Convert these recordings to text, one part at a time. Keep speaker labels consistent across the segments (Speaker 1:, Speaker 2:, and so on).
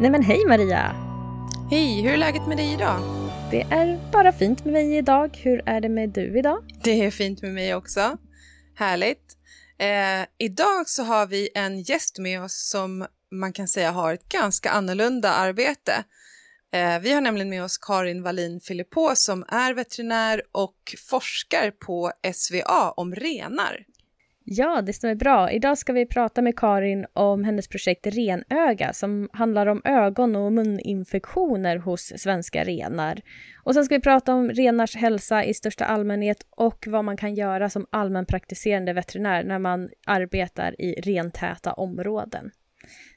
Speaker 1: Nej men hej Maria!
Speaker 2: Hej, hur är läget med dig idag?
Speaker 1: Det är bara fint med mig idag. Hur är det med du idag?
Speaker 2: Det är fint med mig också. Härligt. Eh, idag så har vi en gäst med oss som man kan säga har ett ganska annorlunda arbete. Eh, vi har nämligen med oss Karin Wallin Philippå som är veterinär och forskar på SVA om renar.
Speaker 1: Ja, det stämmer bra. Idag ska vi prata med Karin om hennes projekt Renöga som handlar om ögon och muninfektioner hos svenska renar. Och sen ska vi prata om renars hälsa i största allmänhet och vad man kan göra som allmänpraktiserande veterinär när man arbetar i rentäta områden.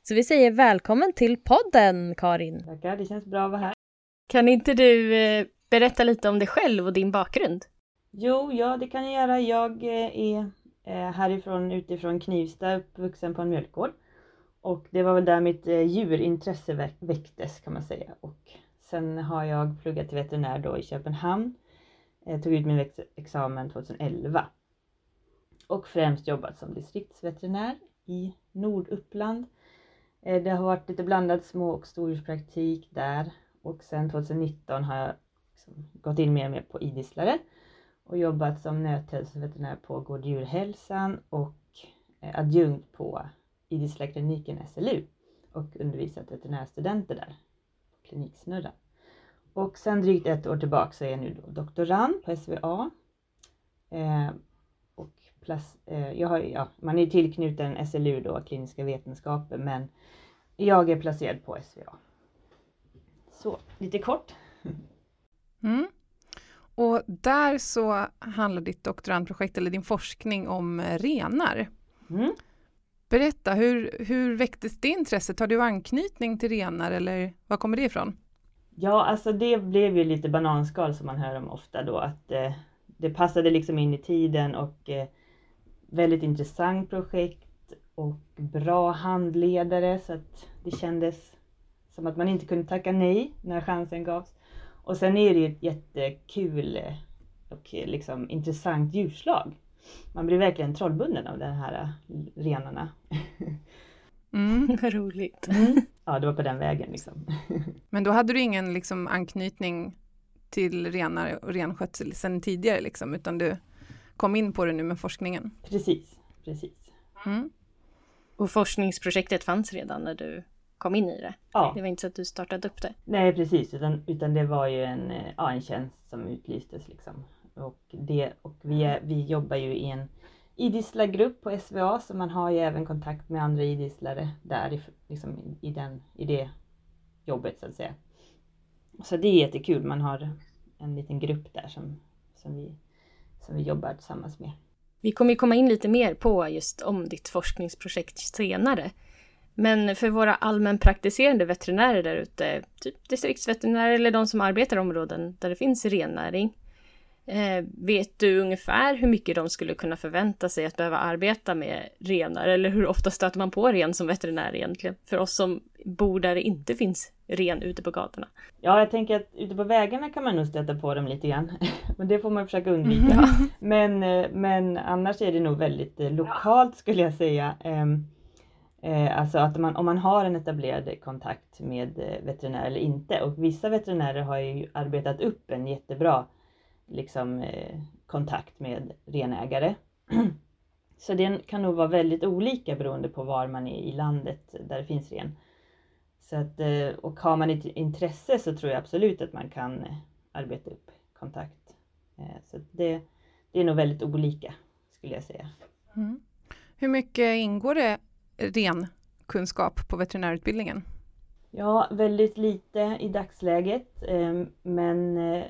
Speaker 1: Så vi säger välkommen till podden, Karin!
Speaker 3: Tackar, det känns bra att vara här.
Speaker 1: Kan inte du eh, berätta lite om dig själv och din bakgrund?
Speaker 3: Jo, ja det kan jag göra. Jag eh, är Eh, härifrån utifrån Knivsta, uppvuxen på en mjölkgård. Och det var väl där mitt eh, djurintresse väcktes kan man säga. Och sen har jag pluggat till veterinär då i Köpenhamn. Jag tog ut min examen 2011. Och främst jobbat som distriktsveterinär i Norduppland. Det har varit lite blandad små och stordjurspraktik där. Och sen 2019 har jag liksom gått in mer och mer på idisslare och jobbat som nöthälsoveterinär på Gård djurhälsan och eh, adjunkt på idisslarkliniken SLU och undervisat veterinärstudenter där kliniksnurran. Kliniksnurra. Och sen drygt ett år tillbaka så är jag nu då doktorand på SVA. Eh, och plus, eh, jag har, ja, man är tillknuten SLU då, kliniska vetenskaper, men jag är placerad på SVA. Så, lite kort.
Speaker 2: Mm. Och där så handlar ditt doktorandprojekt eller din forskning om eh, renar. Mm. Berätta, hur, hur väcktes det intresset? Har du anknytning till renar eller var kommer det ifrån?
Speaker 3: Ja, alltså det blev ju lite bananskal som man hör om ofta då att eh, det passade liksom in i tiden och eh, väldigt intressant projekt och bra handledare så att det kändes som att man inte kunde tacka nej när chansen gavs. Och sen är det ju ett jättekul och liksom intressant djurslag. Man blir verkligen trollbunden av de här renarna.
Speaker 1: Mm, roligt.
Speaker 3: Mm. Ja, det var på den vägen liksom.
Speaker 2: Men då hade du ingen liksom anknytning till renar och renskötsel sedan tidigare liksom, utan du kom in på det nu med forskningen?
Speaker 3: Precis, precis. Mm.
Speaker 1: Och forskningsprojektet fanns redan när du kom in i det. Ja. Det var inte så att du startade upp det.
Speaker 3: Nej precis, utan, utan det var ju en, ja, en tjänst som utlystes liksom. Och, det, och vi, är, vi jobbar ju i en idisslargrupp på SVA så man har ju även kontakt med andra idisslare där i, liksom, i, den, i det jobbet så att säga. Så det är jättekul, man har en liten grupp där som, som, vi, som vi jobbar tillsammans med.
Speaker 1: Vi kommer ju komma in lite mer på just om ditt forskningsprojekt senare. Men för våra allmänpraktiserande veterinärer där ute, typ distriktsveterinärer eller de som arbetar i områden där det finns rennäring, eh, vet du ungefär hur mycket de skulle kunna förvänta sig att behöva arbeta med renar? Eller hur ofta stöter man på ren som veterinär egentligen? För oss som bor där det inte finns ren ute på gatorna.
Speaker 3: Ja, jag tänker att ute på vägarna kan man nog stöta på dem lite grann. Men det får man försöka undvika. Mm. Men, eh, men annars är det nog väldigt eh, lokalt skulle jag säga. Eh, alltså att man, om man har en etablerad kontakt med eh, veterinär eller inte. Och vissa veterinärer har ju arbetat upp en jättebra liksom, eh, kontakt med renägare. Så det kan nog vara väldigt olika beroende på var man är i landet där det finns ren. Så att, eh, och har man ett intresse så tror jag absolut att man kan eh, arbeta upp kontakt. Så det, det är nog väldigt olika skulle jag säga.
Speaker 2: Mm. Hur mycket ingår det ren kunskap på veterinärutbildningen?
Speaker 3: Ja, väldigt lite i dagsläget, eh, men eh,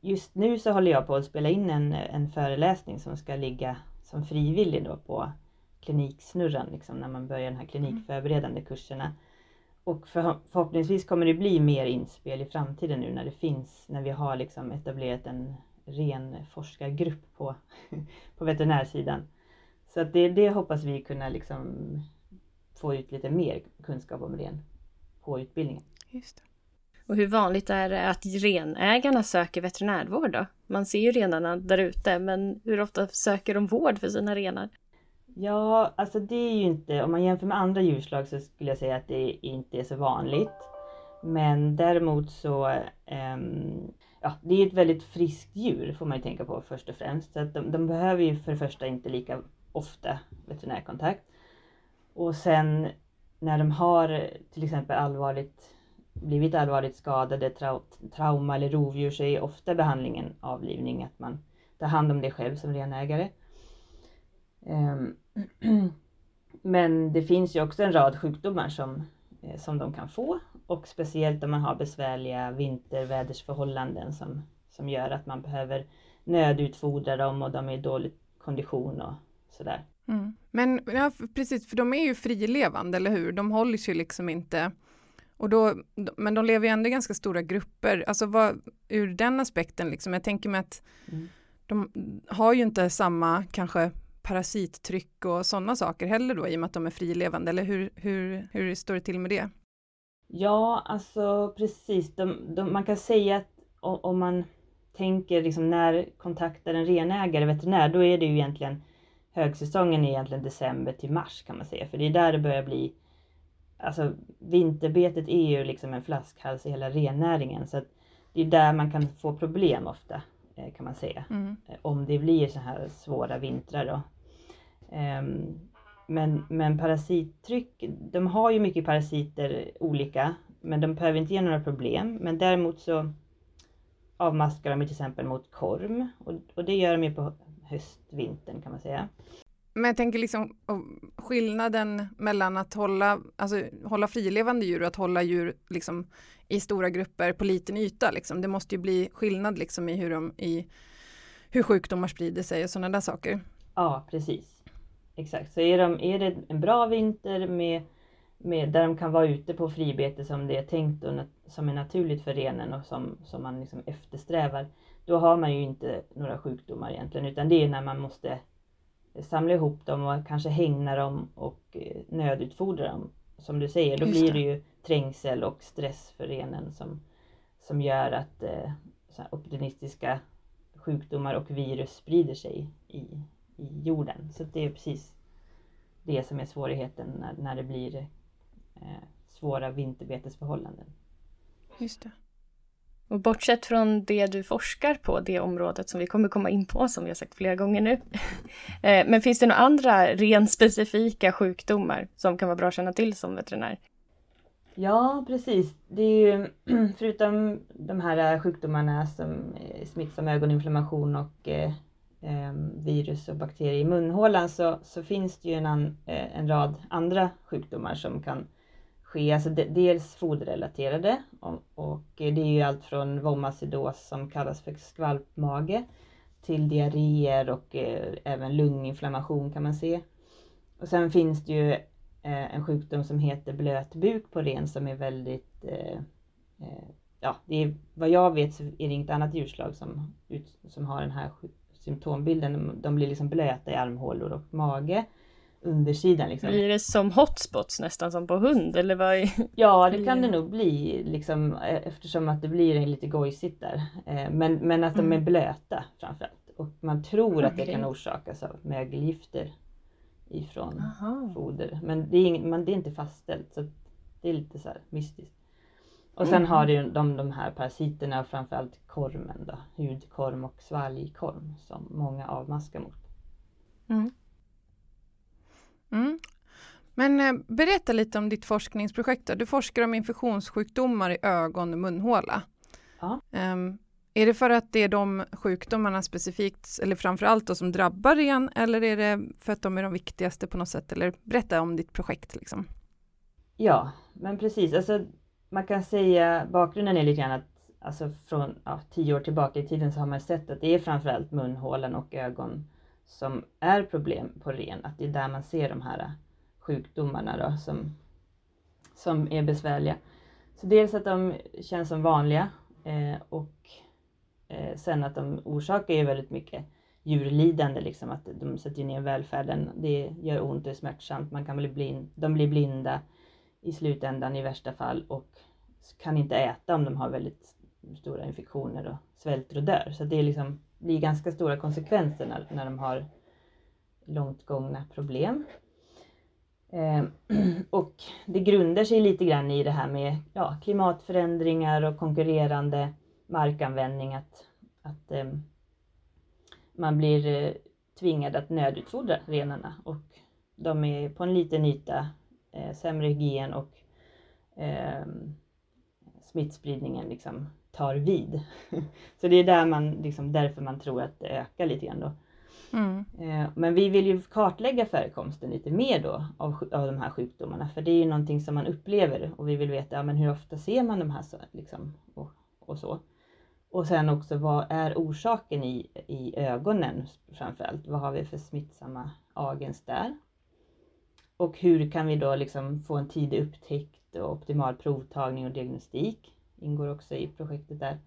Speaker 3: just nu så håller jag på att spela in en, en föreläsning som ska ligga som frivillig då på kliniksnurran, liksom, när man börjar de här klinikförberedande kurserna. Och för, förhoppningsvis kommer det bli mer inspel i framtiden nu när det finns, när vi har liksom etablerat en ren forskargrupp på, på veterinärsidan. Så att det, det hoppas vi kunna liksom få ut lite mer kunskap om ren på utbildningen.
Speaker 2: Just det.
Speaker 1: Och hur vanligt är det att renägarna söker veterinärvård då? Man ser ju renarna där ute, men hur ofta söker de vård för sina renar?
Speaker 3: Ja, alltså det är ju inte, om man jämför med andra djurslag så skulle jag säga att det inte är så vanligt. Men däremot så, um, ja, det är ett väldigt friskt djur får man ju tänka på först och främst. Så att de, de behöver ju för det första inte lika ofta veterinärkontakt. Och sen när de har till exempel allvarligt, blivit allvarligt skadade, trau trauma eller rovdjur så är ofta behandlingen avlivning, att man tar hand om det själv som renägare. Ehm, men det finns ju också en rad sjukdomar som, eh, som de kan få och speciellt om man har besvärliga vintervädersförhållanden som, som gör att man behöver nödutfodra dem och de är i dålig kondition och sådär.
Speaker 2: Mm. Men ja, precis, för de är ju frilevande, eller hur? De hålls ju liksom inte och då, men de lever ju ändå i ganska stora grupper, alltså vad, ur den aspekten liksom, jag tänker mig att mm. de har ju inte samma kanske parasittryck och sådana saker heller då i och med att de är frilevande, eller hur, hur, hur står det till med det?
Speaker 3: Ja, alltså precis, de, de, man kan säga att om man tänker liksom när kontaktar en renägare, veterinär, då är det ju egentligen högsäsongen är egentligen december till mars kan man säga, för det är där det börjar bli Alltså vinterbetet är ju liksom en flaskhals i hela rennäringen så att det är där man kan få problem ofta eh, kan man säga. Mm. Eh, om det blir så här svåra vintrar då. Um, men, men parasittryck, de har ju mycket parasiter olika, men de behöver inte ge några problem. Men däremot så avmaskar de till exempel mot korm och, och det gör de ju på höstvintern kan man säga.
Speaker 2: Men jag tänker liksom skillnaden mellan att hålla, alltså, hålla frilevande djur och att hålla djur liksom, i stora grupper på liten yta. Liksom. Det måste ju bli skillnad liksom, i, hur de, i hur sjukdomar sprider sig och sådana där saker.
Speaker 3: Ja, precis. Exakt, så är, de, är det en bra vinter med, med, där de kan vara ute på fribete som det är tänkt och som är naturligt för renen och som, som man liksom eftersträvar, då har man ju inte några sjukdomar egentligen, utan det är när man måste samla ihop dem och kanske hängna dem och eh, nödutfodra dem. Som du säger, då Just blir det ju trängsel och stress för renen som, som gör att eh, opportunistiska sjukdomar och virus sprider sig i, i jorden. Så det är precis det som är svårigheten när, när det blir eh, svåra vinterbetesförhållanden.
Speaker 2: Just det.
Speaker 1: Och bortsett från det du forskar på, det området som vi kommer komma in på, som vi har sagt flera gånger nu. Eh, men finns det några andra rent specifika sjukdomar som kan vara bra att känna till som veterinär?
Speaker 3: Ja, precis. Det är ju, förutom de här eh, sjukdomarna som eh, smittsam ögoninflammation och eh, ehm, virus och bakterier i munhålan så, så finns det ju en, en rad andra sjukdomar som kan ske, alltså de, dels foderrelaterade och, och, det är ju allt från vomacidos som kallas för skvalpmage till diarréer och eh, även lunginflammation kan man se. Och sen finns det ju eh, en sjukdom som heter blötbuk på ren som är väldigt eh, eh, Ja, det är, vad jag vet så är det inget annat djurslag som, som har den här symptombilden. De, de blir liksom blöta i armhålor och mage undersidan. Liksom.
Speaker 1: Blir det som hotspots nästan som på hund eller vad? Är...
Speaker 3: Ja det kan det nog bli liksom, e- eftersom att det blir lite gojsigt där. Eh, men, men att de är mm. blöta framförallt. Och man tror okay. att det kan orsakas av mögelgifter ifrån Aha. foder. Men det är, ing, man, det är inte fastställt så det är lite så här mystiskt. Och sen mm. har du de, de här parasiterna, framförallt kormen då, hudkorm och svalgkorm som många avmaskar mot. Mm.
Speaker 2: Mm. Men eh, berätta lite om ditt forskningsprojekt. Då. Du forskar om infektionssjukdomar i ögon och munhåla. Ja. Um, är det för att det är de sjukdomarna specifikt, eller framförallt då, som drabbar ren, eller är det för att de är de viktigaste på något sätt? Eller berätta om ditt projekt. Liksom.
Speaker 3: Ja, men precis. Alltså, man kan säga bakgrunden är lite grann att alltså från ja, tio år tillbaka i tiden så har man sett att det är framförallt munhålan och ögon som är problem på ren. Att det är där man ser de här sjukdomarna då, som, som är besvärliga. Så dels att de känns som vanliga eh, och eh, sen att de orsakar ju väldigt mycket djurlidande, liksom att de sätter ner välfärden. Det gör ont, det är smärtsamt, man kan bli blind, de blir blinda i slutändan i värsta fall och kan inte äta om de har väldigt stora infektioner och svälter och dör. Så det är liksom, blir ganska stora konsekvenser när, när de har långt gångna problem. Eh, och det grundar sig lite grann i det här med ja, klimatförändringar och konkurrerande markanvändning. Att, att eh, man blir eh, tvingad att nödutfodra renarna och de är på en liten yta, eh, sämre hygien och eh, smittspridningen liksom tar vid. Så det är där man, liksom, därför man tror att det ökar lite grann då. Mm. Eh, men vi vill ju kartlägga förekomsten lite mer då av, av de här sjukdomarna, för det är ju någonting som man upplever och vi vill veta ja, men hur ofta ser man de här liksom, och, och så. Och sen också vad är orsaken i, i ögonen framförallt? Vad har vi för smittsamma agens där? Och hur kan vi då liksom få en tidig upptäckt och optimal provtagning och diagnostik? Ingår också i projektet där.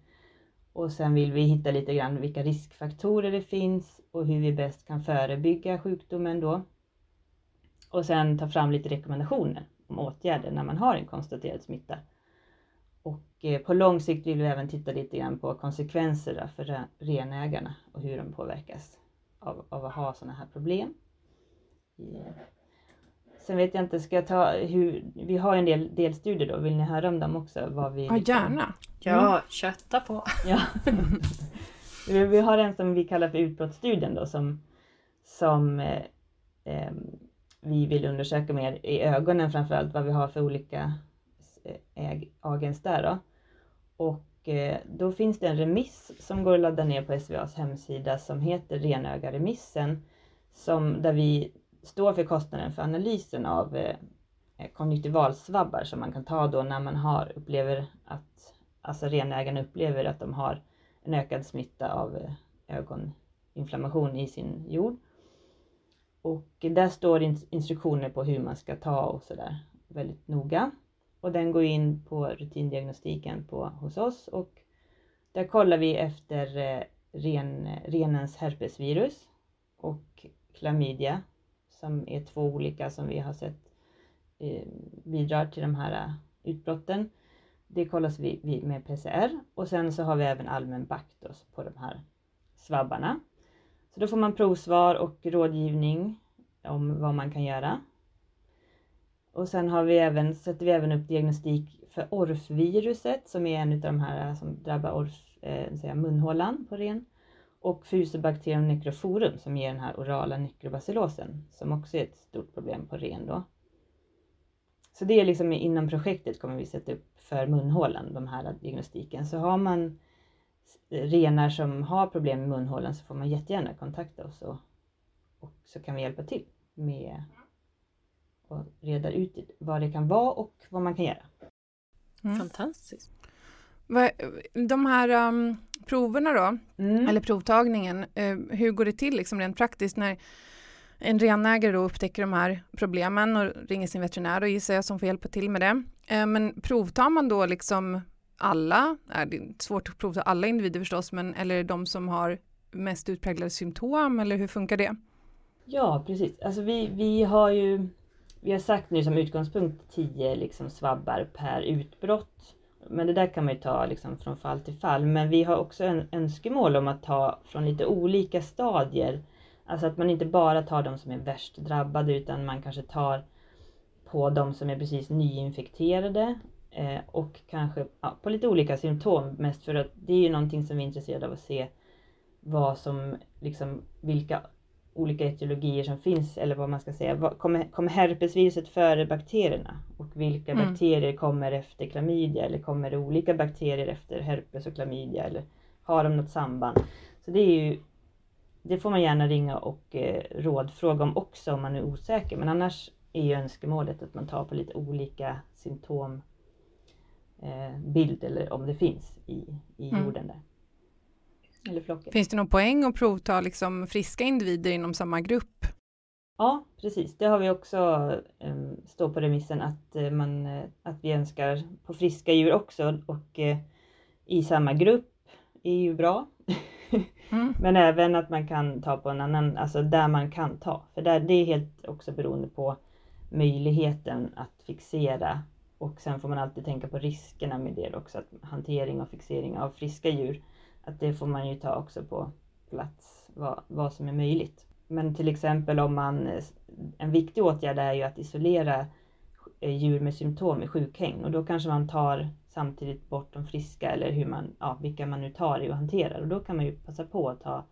Speaker 3: Och sen vill vi hitta lite grann vilka riskfaktorer det finns och hur vi bäst kan förebygga sjukdomen då. Och sen ta fram lite rekommendationer om åtgärder när man har en konstaterad smitta. Och eh, på lång sikt vill vi även titta lite grann på konsekvenser för renägarna och hur de påverkas av, av att ha sådana här problem. Eh, Sen vet jag inte, ska jag ta hur, vi har en del delstudier då, vill ni höra om dem också? Vad vi
Speaker 2: ja, liksom- gärna!
Speaker 1: Ja, mm. kötta på!
Speaker 3: Ja. vi har en som vi kallar för utbrottsstudien då som, som eh, eh, vi vill undersöka mer i ögonen framförallt, vad vi har för olika eh, agens där då. Och eh, då finns det en remiss som går att ladda ner på SVAs hemsida som heter Renögaremissen. Som, där vi står för kostnaden för analysen av eh, konjunktivalsvabbar som man kan ta då när man har, upplever att, alltså renägarna upplever att de har en ökad smitta av eh, ögoninflammation i sin jord. Och där står instruktioner på hur man ska ta och sådär väldigt noga. Och den går in på rutindiagnostiken på, hos oss och där kollar vi efter eh, ren, renens herpesvirus och klamydia som är två olika som vi har sett eh, bidrar till de här eh, utbrotten. Det kollas vi, med PCR och sen så har vi även allmän baktos på de här svabbarna. Så då får man provsvar och rådgivning om vad man kan göra. Och sen har vi även, sätter vi även upp diagnostik för orfviruset som är en av de här eh, som drabbar orf, eh, säga munhålan på ren och Fusobacterium necroforum som ger den här orala nekrobacillosen som också är ett stort problem på ren då. Så det är liksom inom projektet kommer vi sätta upp för munhålan, de här diagnostiken. Så har man renar som har problem med munhålan så får man jättegärna kontakta oss och, och så kan vi hjälpa till med att reda ut vad det kan vara och vad man kan göra.
Speaker 1: Mm. Fantastiskt.
Speaker 2: De här um, proverna då, mm. eller provtagningen, uh, hur går det till liksom rent praktiskt när en renägare då upptäcker de här problemen och ringer sin veterinär och gissar jag som får hjälpa till med det. Uh, men provtar man då liksom alla, är det är svårt att provta alla individer förstås, men eller de som har mest utpräglade symptom eller hur funkar det?
Speaker 3: Ja precis, alltså vi, vi har ju vi har sagt nu som utgångspunkt 10 liksom svabbar per utbrott. Men det där kan man ju ta liksom från fall till fall. Men vi har också en önskemål om att ta från lite olika stadier. Alltså att man inte bara tar de som är värst drabbade utan man kanske tar på de som är precis nyinfekterade eh, och kanske ja, på lite olika symptom. Mest för att det är ju någonting som vi är intresserade av att se vad som, liksom, vilka olika etiologier som finns eller vad man ska säga. Kommer, kommer herpesviruset före bakterierna? Och vilka mm. bakterier kommer efter klamydia? Eller kommer det olika bakterier efter herpes och klamydia? Eller har de något samband? Så det är ju det får man gärna ringa och eh, rådfråga om också om man är osäker. Men annars är ju önskemålet att man tar på lite olika symptombild eh, eller om det finns i, i mm. jorden där.
Speaker 2: Eller flocken. Finns det någon poäng att provta liksom friska individer inom samma grupp?
Speaker 3: Ja, precis. Det har vi också eh, stå på remissen att, eh, man, eh, att vi önskar på friska djur också och eh, i samma grupp är ju bra. Mm. Men även att man kan ta på en annan, alltså där man kan ta. För där, det är helt också beroende på möjligheten att fixera och sen får man alltid tänka på riskerna med det också, att hantering och fixering av friska djur, att det får man ju ta också på plats, vad, vad som är möjligt. Men till exempel om man, en viktig åtgärd är ju att isolera eh, djur med symptom i sjukhäng och då kanske man tar samtidigt bort de friska eller hur man, ja, vilka man nu tar i och hanterar och då kan man ju passa på att ta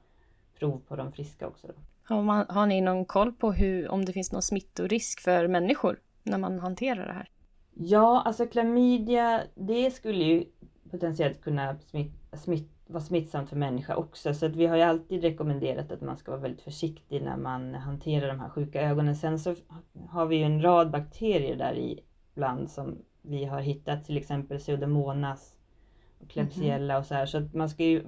Speaker 3: prov på de friska också. Då.
Speaker 1: Har, man, har ni någon koll på hur, om det finns någon smittorisk för människor när man hanterar det här?
Speaker 3: Ja, alltså klamydia, det skulle ju potentiellt kunna smitt, smitt, vara smittsamt för människa också. Så att vi har ju alltid rekommenderat att man ska vara väldigt försiktig när man hanterar de här sjuka ögonen. Sen så har vi ju en rad bakterier där i bland som vi har hittat, till exempel pseudomonas och klebsiella och så här. Så att man ska ju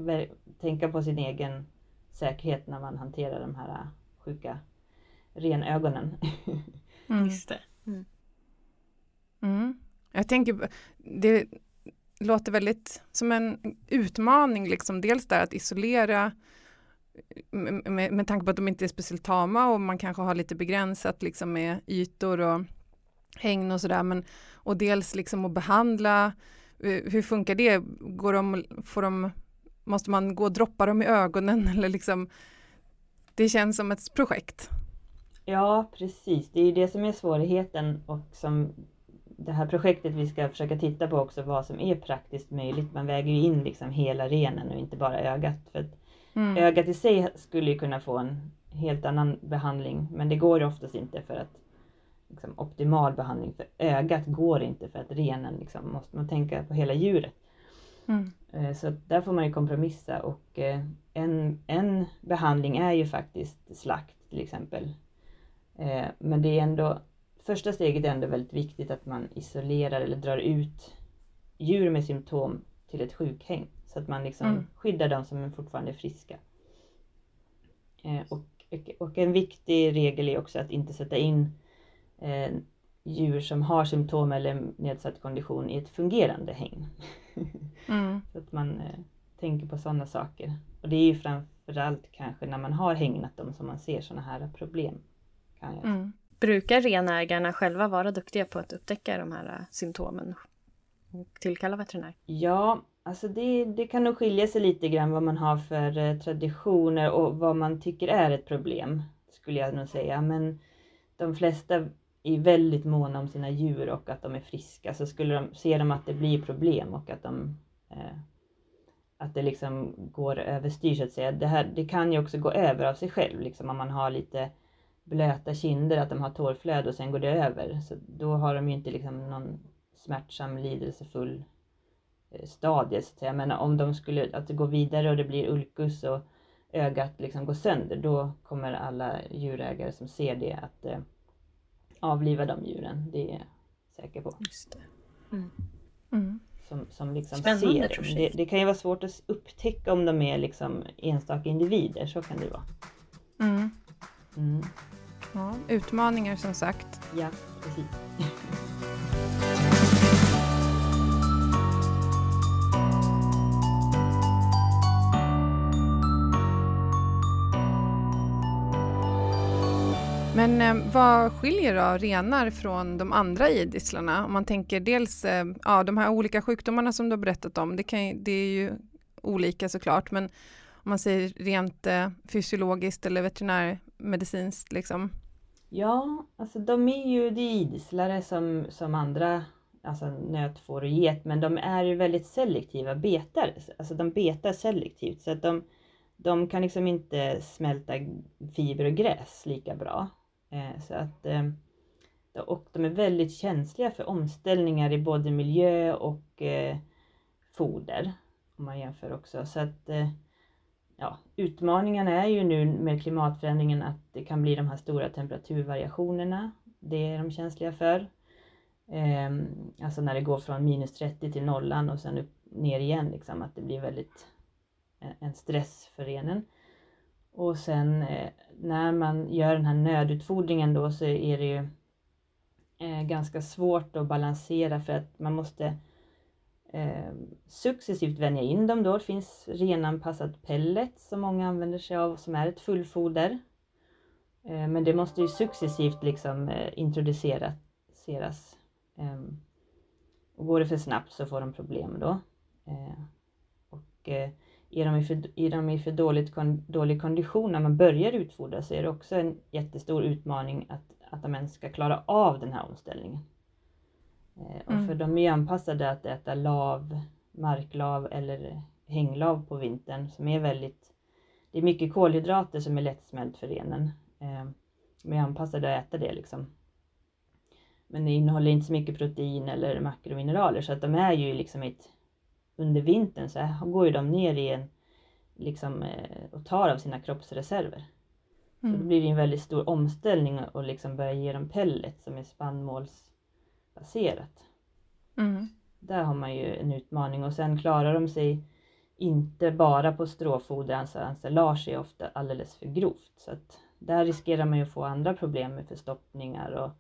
Speaker 3: tänka på sin egen säkerhet när man hanterar de här sjuka renögonen.
Speaker 1: Mm. Just det. Mm.
Speaker 2: Mm. Jag tänker, det låter väldigt som en utmaning, liksom. dels där att isolera med, med, med tanke på att de inte är speciellt tama och man kanske har lite begränsat liksom med ytor och hägn och sådär, men och dels liksom att behandla, eh, hur funkar det? Går de, får de, måste man gå och droppa dem i ögonen eller liksom, det känns som ett projekt.
Speaker 3: Ja, precis. Det är ju det som är svårigheten och som det här projektet vi ska försöka titta på också vad som är praktiskt möjligt. Man väger ju in liksom hela renen och inte bara ögat. För mm. Ögat i sig skulle ju kunna få en helt annan behandling men det går oftast inte för att liksom, optimal behandling för ögat går inte för att renen liksom, måste man tänka på hela djuret. Mm. Eh, så där får man ju kompromissa och eh, en, en behandling är ju faktiskt slakt till exempel. Eh, men det är ändå första steget är ändå väldigt viktigt att man isolerar eller drar ut djur med symptom till ett sjukhäng så att man liksom mm. skyddar de som fortfarande är friska. Och, och en viktig regel är också att inte sätta in eh, djur som har symptom eller nedsatt kondition i ett fungerande hägn. Mm. så att man eh, tänker på sådana saker. Och det är ju framförallt kanske när man har hägnat dem som man ser sådana här problem. Kan jag mm.
Speaker 1: Brukar renägarna själva vara duktiga på att upptäcka de här äh, symptomen och tillkalla veterinär?
Speaker 3: Ja, alltså det, det kan nog skilja sig lite grann vad man har för eh, traditioner och vad man tycker är ett problem, skulle jag nog säga. Men de flesta är väldigt måna om sina djur och att de är friska så skulle de, ser de att det blir problem och att de eh, att det liksom går överstyr så att säga. Det, här, det kan ju också gå över av sig själv, liksom om man har lite blöta kinder, att de har tårflöde och sen går det över. Så då har de ju inte liksom någon smärtsam, lidelsefull eh, stadie så att säga. Men om de skulle, att det går vidare och det blir ulkus och ögat liksom går sönder, då kommer alla djurägare som ser det att eh, avliva de djuren. Det är jag säker på. Just det. Mm. Mm. Som, som liksom Spännande ser. Det, det, kan ju vara svårt att upptäcka om de är liksom enstaka individer, så kan det vara. Mm.
Speaker 2: Mm. Ja, utmaningar som sagt.
Speaker 3: Ja, precis.
Speaker 2: Men eh, vad skiljer då renar från de andra idisslarna? Om man tänker dels eh, ja, de här olika sjukdomarna som du har berättat om, det, kan, det är ju olika såklart, men om man säger rent eh, fysiologiskt eller medicinskt liksom?
Speaker 3: Ja, alltså de är ju de idisslare som, som andra, alltså nöt, får och get, men de är ju väldigt selektiva betare. Alltså de betar selektivt så att de, de kan liksom inte smälta fiber och gräs lika bra. Eh, så att, eh, och de är väldigt känsliga för omställningar i både miljö och eh, foder. Om man jämför också. Så att, eh, ja, utmaningen är ju nu med klimatförändringen att det kan bli de här stora temperaturvariationerna det är de känsliga för. Ehm, alltså när det går från minus 30 till nollan och sen upp, ner igen, liksom, att det blir väldigt eh, en stress för renen. Och sen eh, när man gör den här nödutfodringen då så är det ju eh, ganska svårt att balansera för att man måste eh, successivt vänja in dem då. Det finns renanpassad pellet som många använder sig av som är ett fullfoder. Eh, men det måste ju successivt liksom eh, introduceras. Ehm, och går det för snabbt så får de problem då. Ehm, eh, och är de i för, är de i för dåligt, dålig kondition när man börjar utfodra så är det också en jättestor utmaning att, att de ens ska klara av den här omställningen. Eh, och mm. för de är anpassade att äta lav, marklav eller hänglav på vintern som är väldigt, det är mycket kolhydrater som är lättsmält för renen. Eh, de är anpassade att äta det liksom. Men det innehåller inte så mycket protein eller makromineraler så att de är ju liksom ett under vintern så går ju de ner i en, liksom, eh, och tar av sina kroppsreserver. Mm. Så då blir det en väldigt stor omställning att liksom börja ge dem pellet som är spannmålsbaserat. Mm. Där har man ju en utmaning och sen klarar de sig inte bara på stråfoder, alltså ensilage är ofta alldeles för grovt. Så att där riskerar man ju att få andra problem med förstoppningar och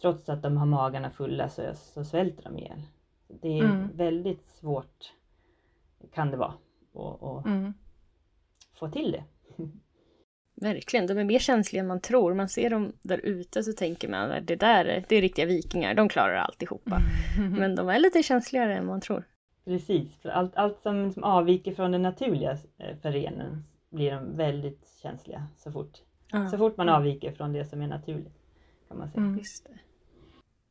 Speaker 3: trots att de har magarna fulla så, så svälter de ihjäl. Det är mm. väldigt svårt kan det vara att mm. få till det.
Speaker 1: Verkligen, de är mer känsliga än man tror. Man ser dem där ute så tänker man att det där det är riktiga vikingar, de klarar alltihopa. Mm. Men de är lite känsligare än man tror.
Speaker 3: Precis, för allt, allt som, som avviker från det naturliga eh, för renen blir de väldigt känsliga så fort, mm. så fort man avviker från det som är naturligt. kan man säga. Mm. Just det.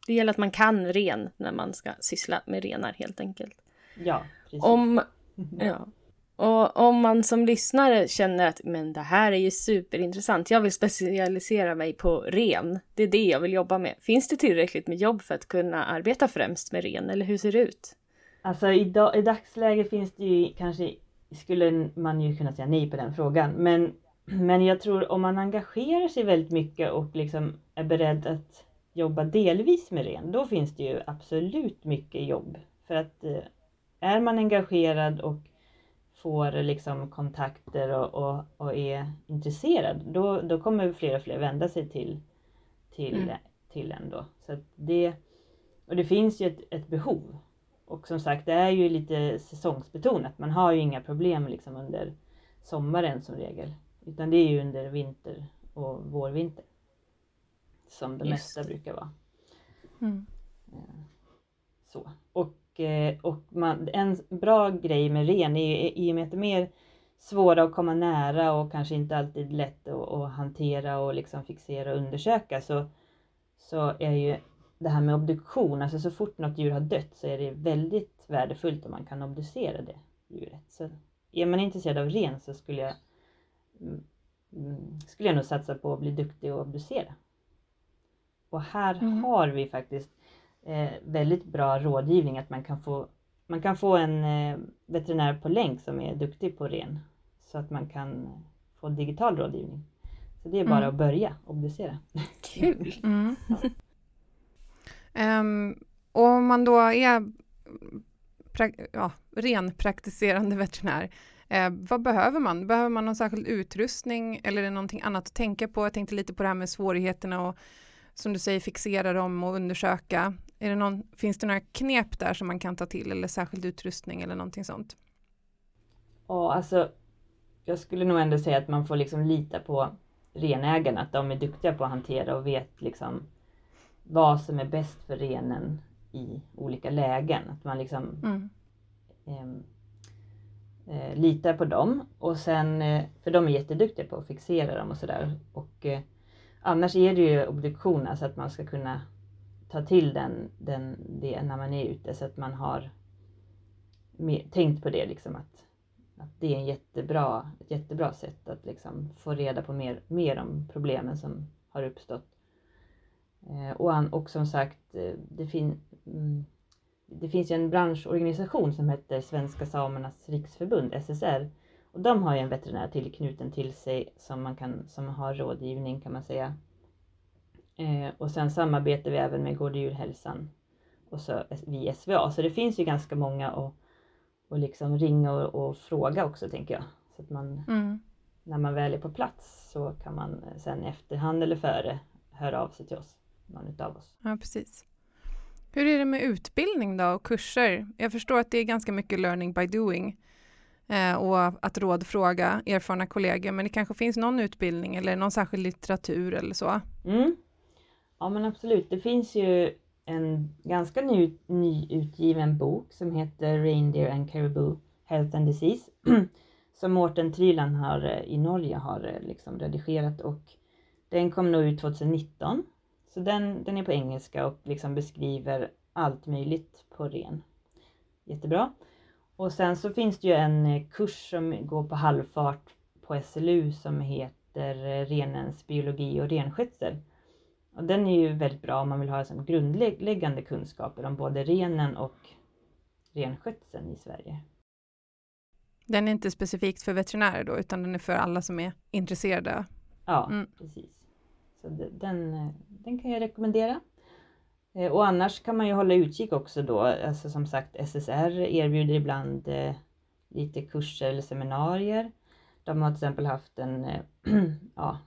Speaker 1: det gäller att man kan ren när man ska syssla med renar helt enkelt.
Speaker 3: Ja, precis.
Speaker 1: Om Ja. Och om man som lyssnare känner att men det här är ju superintressant, jag vill specialisera mig på ren, det är det jag vill jobba med. Finns det tillräckligt med jobb för att kunna arbeta främst med ren, eller hur ser det ut?
Speaker 3: Alltså i, dag, i dagsläget finns det ju kanske, skulle man ju kunna säga nej på den frågan, men, men jag tror om man engagerar sig väldigt mycket och liksom är beredd att jobba delvis med ren, då finns det ju absolut mycket jobb. För att eh, är man engagerad och får liksom kontakter och, och, och är intresserad, då, då kommer fler och fler vända sig till, till, mm. till en då. Så det, och det finns ju ett, ett, behov. Och som sagt, det är ju lite säsongsbetonat. Man har ju inga problem liksom under sommaren som regel. Utan det är ju under vinter och vårvinter. Som det Just. mesta brukar vara. Mm. Så. Och Eh, och man, en bra grej med ren är i och med att det är mer svåra att komma nära och kanske inte alltid lätt att, att hantera och liksom fixera och undersöka så, så är ju det här med obduktion, alltså så fort något djur har dött så är det väldigt värdefullt om man kan obducera det djuret. Så är man intresserad av ren så skulle jag, mm, skulle jag nog satsa på att bli duktig och obducera. Och här mm. har vi faktiskt eh, väldigt bra rådgivning att man kan få, man kan få en eh, veterinär på länk som är duktig på ren så att man kan få digital rådgivning. Så det är bara mm. att börja obducera.
Speaker 1: Kul! Mm.
Speaker 2: ja. um, om man då är pra ja, renpraktiserande veterinär, eh, vad behöver man? Behöver man någon särskild utrustning eller är det någonting annat att tänka på? Jag tänkte lite på det här med svårigheterna och som du säger fixera dem och undersöka. Är det någon, finns det några knep där som man kan ta till eller särskild utrustning eller någonting sånt?
Speaker 3: Ja, alltså jag skulle nog ändå säga att man får liksom lita på renägarna, att de är duktiga på att hantera och vet liksom vad som är bäst för renen i olika lägen. Att man liksom mm. Ehm, eh, litar på dem och sen, eh, för de är jätteduktiga på att fixera dem och sådär. Och eh, annars är det ju obduktion, alltså att man ska kunna ta till den, den, det när man är ute så att man har med, tänkt på det liksom att, att det är en jättebra, ett jättebra sätt att liksom få reda på mer, mer om problemen som har uppstått. Eh, och, och som sagt, eh, det, fin, mm, det finns ju en branschorganisation som heter Svenska Samernas Riksförbund, SSR. Och de har ju en veterinär till knuten till sig som man kan, som har rådgivning kan man säga Eh, och sen samarbetar vi även med Gård och djurhälsan och så vi SVA. Så det finns ju ganska många att och liksom ringa och, och, fråga också tänker jag. Så att man, mm. när man väl är på plats så kan man sen efterhand eller före höra av sig till oss, någon utav oss.
Speaker 2: Ja, precis. Hur är det med utbildning då och kurser? Jag förstår att det är ganska mycket learning by doing eh, och att rådfråga erfarna kollegor, men det kanske finns någon utbildning eller någon särskild litteratur eller så?
Speaker 3: Mm. Ja men absolut, det finns ju en ganska ny, nyutgiven bok som heter Reindeer and Caribou Health and Disease som Mårten Tryland har, eh, i Norge har eh, liksom redigerat och den kom nog ut 2019. Så den, den är på engelska och liksom beskriver allt möjligt på ren. Jättebra. Och sen så finns det ju en eh, kurs som går på halvfart på SLU som heter Renens biologi och renskötsel. Och den är ju väldigt bra om man vill ha som grundläggande kunskaper om både renen och renskötseln i Sverige.
Speaker 2: Den är inte specifikt för veterinärer då, utan den är för alla som är intresserade?
Speaker 3: Ja, mm. precis. Så den, den kan jag rekommendera. Eh, och annars kan man ju hålla utkik också då, alltså som sagt SSR erbjuder ibland eh, lite kurser eller seminarier. De har till exempel haft en eh, ja,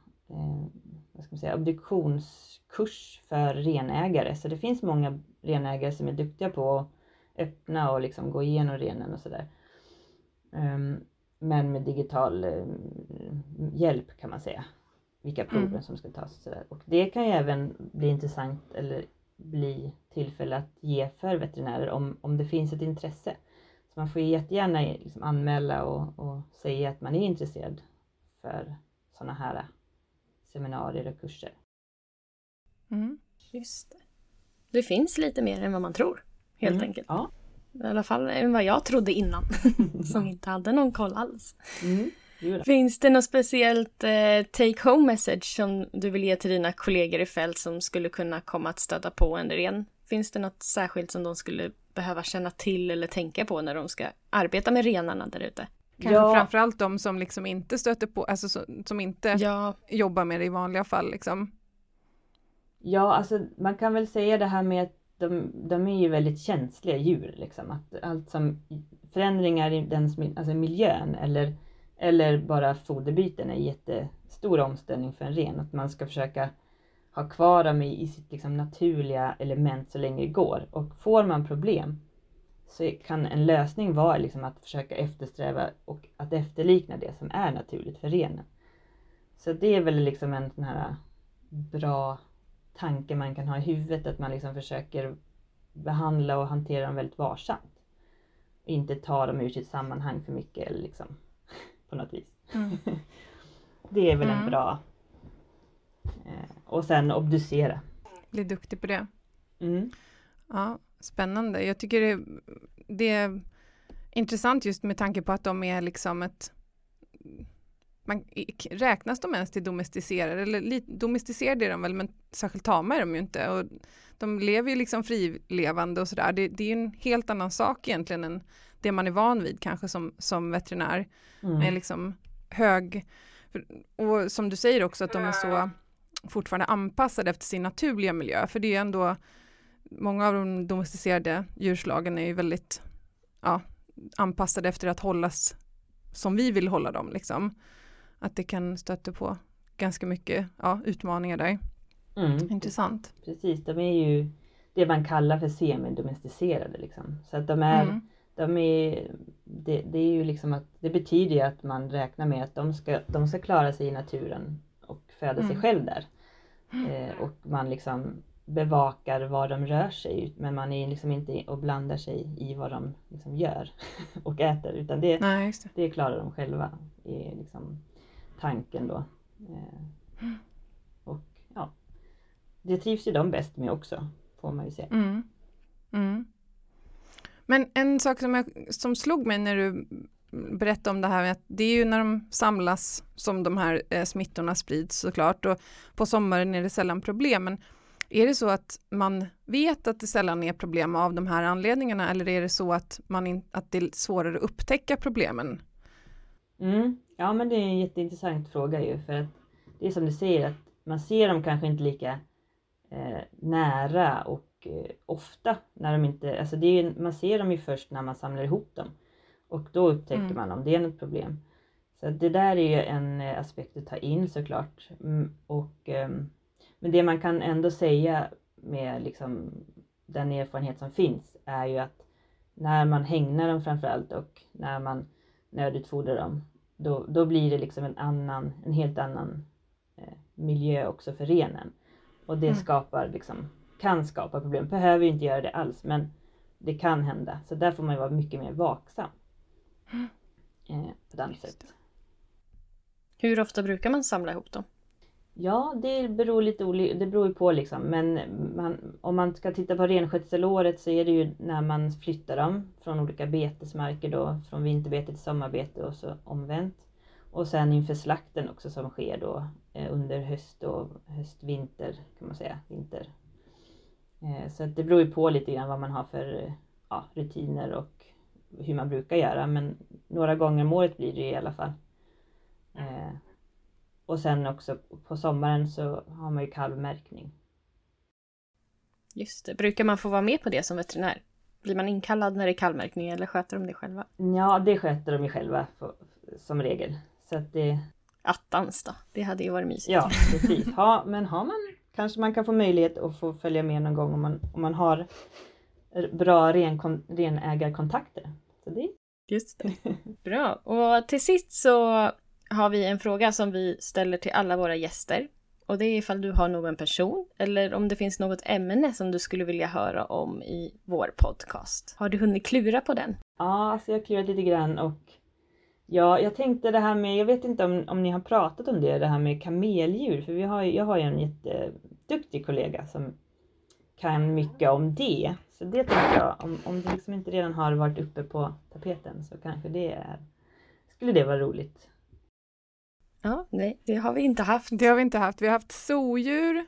Speaker 3: vad ska man säga, obduktionskurs för renägare. Så det finns många renägare som är duktiga på att öppna och liksom gå igenom renen och sådär. Um, men med digital um, hjälp kan man säga. Vilka prover mm. som ska tas och sådär. Och det kan ju även bli intressant eller bli tillfälle att ge för veterinärer om, om det finns ett intresse. Så man får jättegärna liksom anmäla och, och säga att man är intresserad för sådana här seminarier och kurser.
Speaker 1: Mm. Just det. det finns lite mer än vad man tror, helt mm. enkelt. Ja. I alla fall än vad jag trodde innan, som inte hade någon koll alls. Mm. Finns det något speciellt eh, take home message som du vill ge till dina kollegor i fält som skulle kunna komma att stöta på en ren? Finns det något särskilt som de skulle behöva känna till eller tänka på när de ska arbeta med renarna där ute?
Speaker 2: Kanske ja. framförallt de som liksom inte stöter på, alltså som, som inte ja. jobbar med det i vanliga fall liksom.
Speaker 3: Ja, alltså man kan väl säga det här med att de, de är ju väldigt känsliga djur liksom. Att allt som förändringar i den alltså miljön eller, eller bara foderbyten är jättestor omställning för en ren. Att man ska försöka ha kvar dem i, i sitt liksom naturliga element så länge det går. Och får man problem så kan en lösning vara liksom att försöka eftersträva och att efterlikna det som är naturligt för renen. Så det är väl liksom en sån här bra tanke man kan ha i huvudet, att man liksom försöker behandla och hantera dem väldigt varsamt. Inte ta dem ur sitt sammanhang för mycket eller liksom på något vis. Mm. det är väl mm. en bra... Eh, och sen obducera.
Speaker 2: Bli duktig på det. Mm. Ja, Spännande. Jag tycker det, det, är intressant just med tanke på att de är liksom ett man, räknas de ens till domesticerade? Eller domesticerade är de väl, men särskilt tama är de ju inte. Och de lever ju liksom frilevande och sådär. Det, det är ju en helt annan sak egentligen än det man är van vid kanske som, som veterinär. Mm. Med liksom hög, och som du säger också att de är så fortfarande anpassade efter sin naturliga miljö. För det är ju ändå många av de domesticerade djurslagen är ju väldigt ja, anpassade efter att hållas som vi vill hålla dem. Liksom. Att det kan stöta på ganska mycket ja, utmaningar där. Mm. Intressant.
Speaker 3: Precis, de är ju det man kallar för semidomesticerade. Liksom. Så att de är, mm. De är det, det, är ju liksom att det betyder ju att man räknar med att de ska, de ska klara sig i naturen och föda mm. sig själv där. Eh, och man liksom bevakar var de rör sig men man är liksom inte och blandar sig i vad de liksom gör och äter utan det, Nej, det. det. klarar de själva är liksom tanken då. Eh, och ja, det trivs ju de bäst med också får man ju säga. Mm. Mm.
Speaker 2: Men en sak som, jag, som slog mig när du berättade om det här att det är ju när de samlas som de här eh, smittorna sprids såklart och på sommaren är det sällan problem men är det så att man vet att det sällan är problem av de här anledningarna eller är det så att, man in, att det är svårare att upptäcka problemen?
Speaker 3: Mm. Ja men det är en jätteintressant fråga ju för att det är som du säger att man ser dem kanske inte lika eh, nära och eh, ofta när de inte, alltså det är, man ser dem ju först när man samlar ihop dem. Och då upptäcker
Speaker 2: Mm.
Speaker 3: man om det är något problem. Så det där är ju en eh, aspekt att ta in såklart. Mm, och, ehm, men det man kan ändå säga med liksom den erfarenhet som finns är ju att när man hängnar dem framförallt och när man nödutfodrar dem då, då blir det liksom en annan, en helt annan eh, miljö också för renen. Och det
Speaker 2: Mm.
Speaker 3: skapar liksom, kan skapa problem, behöver inte göra det alls men det kan hända. Så där får man vara mycket mer vaksam. Eh, på den
Speaker 2: Just
Speaker 3: sätt.
Speaker 1: Hur ofta brukar man samla ihop dem?
Speaker 3: Ja, det beror lite oli- det beror ju på liksom. Men man, om man ska titta på renskötselåret så är det ju när man flyttar dem från olika betesmarker då, från vinterbete till sommarbete och så omvänt. Och sen inför slakten också som sker då eh, under höst och höst-vinter kan man säga, vinter. Eh, så att det beror ju på lite grann vad man har för eh, ja, rutiner och hur man brukar göra. Men några gånger om året blir det i alla fall. Eh, och sen också på sommaren så har man ju kalvmärkning.
Speaker 1: Just det. Brukar man få vara med på det som veterinär? Blir man inkallad när det är kallmärkning eller sköter de det själva?
Speaker 3: Ja, det sköter de ju själva för, som regel. Så att det,
Speaker 1: Attans då. Det hade ju varit mysigt.
Speaker 3: ja precis. Ha, men har man, kanske man kan få möjlighet att få följa med någon gång om man, om man har bra renkon, renägarkontakter. Så det,
Speaker 1: Just det. Bra. Och till sist så har vi en fråga som vi ställer till alla våra gäster. Och det är ifall du har någon person eller om det finns något ämne som du skulle vilja höra om i vår podcast. Har du hunnit klura på den?
Speaker 3: ja, alltså jag har klurat lite grann och ja, jag tänkte det här med, jag vet inte om, om ni har pratat om det, det här med kameldjur. För vi har, ju- jag har ju en jätteduktig kollega som kan mycket om det. Så det tänkte jag, om, om det liksom inte redan har varit uppe på tapeten så kanske det är, skulle det vara roligt.
Speaker 1: Ja, nej, det har vi inte haft.
Speaker 2: Det har vi inte haft. Vi har haft zodjur,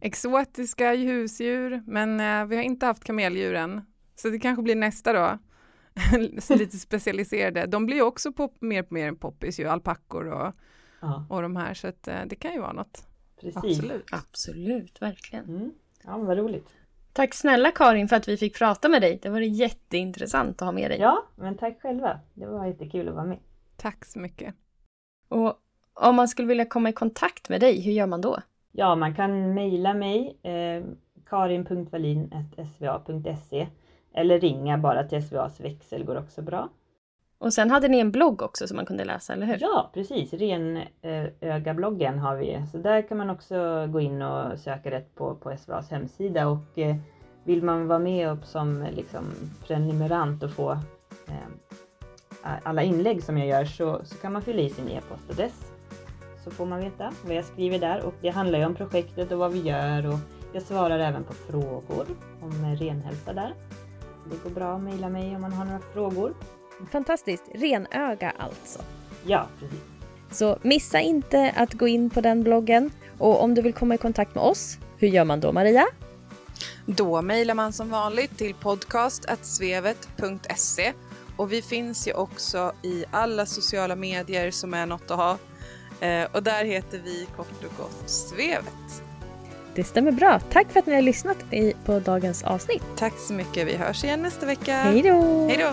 Speaker 2: exotiska husdjur, men eh, vi har inte haft kameldjuren. Så det kanske blir nästa då. Lite specialiserade. De blir ju också pop, mer och mer poppis ju, alpackor och,
Speaker 3: Ja,
Speaker 2: och de här, så att, eh, det kan ju vara något.
Speaker 3: precis.
Speaker 2: Absolut.
Speaker 1: Absolut, verkligen.
Speaker 3: Mm. Ja, men vad roligt.
Speaker 1: Tack snälla Karin för att vi fick prata med dig. Det var jätteintressant att ha med dig.
Speaker 3: Ja, men tack själva. Det var jättekul att vara med.
Speaker 2: Tack så mycket.
Speaker 1: Och om man skulle vilja komma i kontakt med dig, hur gör man då?
Speaker 3: Ja, man kan mejla mig eh, karin.wallin.sva.se eller ringa bara till SVAs växel går också bra.
Speaker 1: Och sen hade ni en blogg också som man kunde läsa, eller hur?
Speaker 3: Ja, precis. Renögabloggen har vi. Så där kan man också gå in och söka rätt på, på SVAs hemsida och eh, vill man vara med upp som liksom prenumerant och få eh, alla inlägg som jag gör så, så kan man fylla i sin e-postadress. Så får man veta vad jag skriver där och det handlar ju om projektet och vad vi gör och jag svarar även på frågor om eh, renhälsa där. Det går bra att mejla mig om man har några frågor.
Speaker 1: Fantastiskt! Renöga alltså.
Speaker 3: Ja, precis.
Speaker 1: Så missa inte att gå in på den bloggen. Och om du vill komma i kontakt med oss, hur gör man då Maria?
Speaker 2: Då mejlar man som vanligt till podcast.svevet.se och vi finns ju också i alla sociala medier som är något att ha. Eh, och där heter vi kort och gott Svevet.
Speaker 1: Det stämmer bra. Tack för att ni har lyssnat på dagens avsnitt.
Speaker 2: Tack så mycket. Vi hörs igen nästa vecka.
Speaker 1: Hej då!
Speaker 2: Hej då!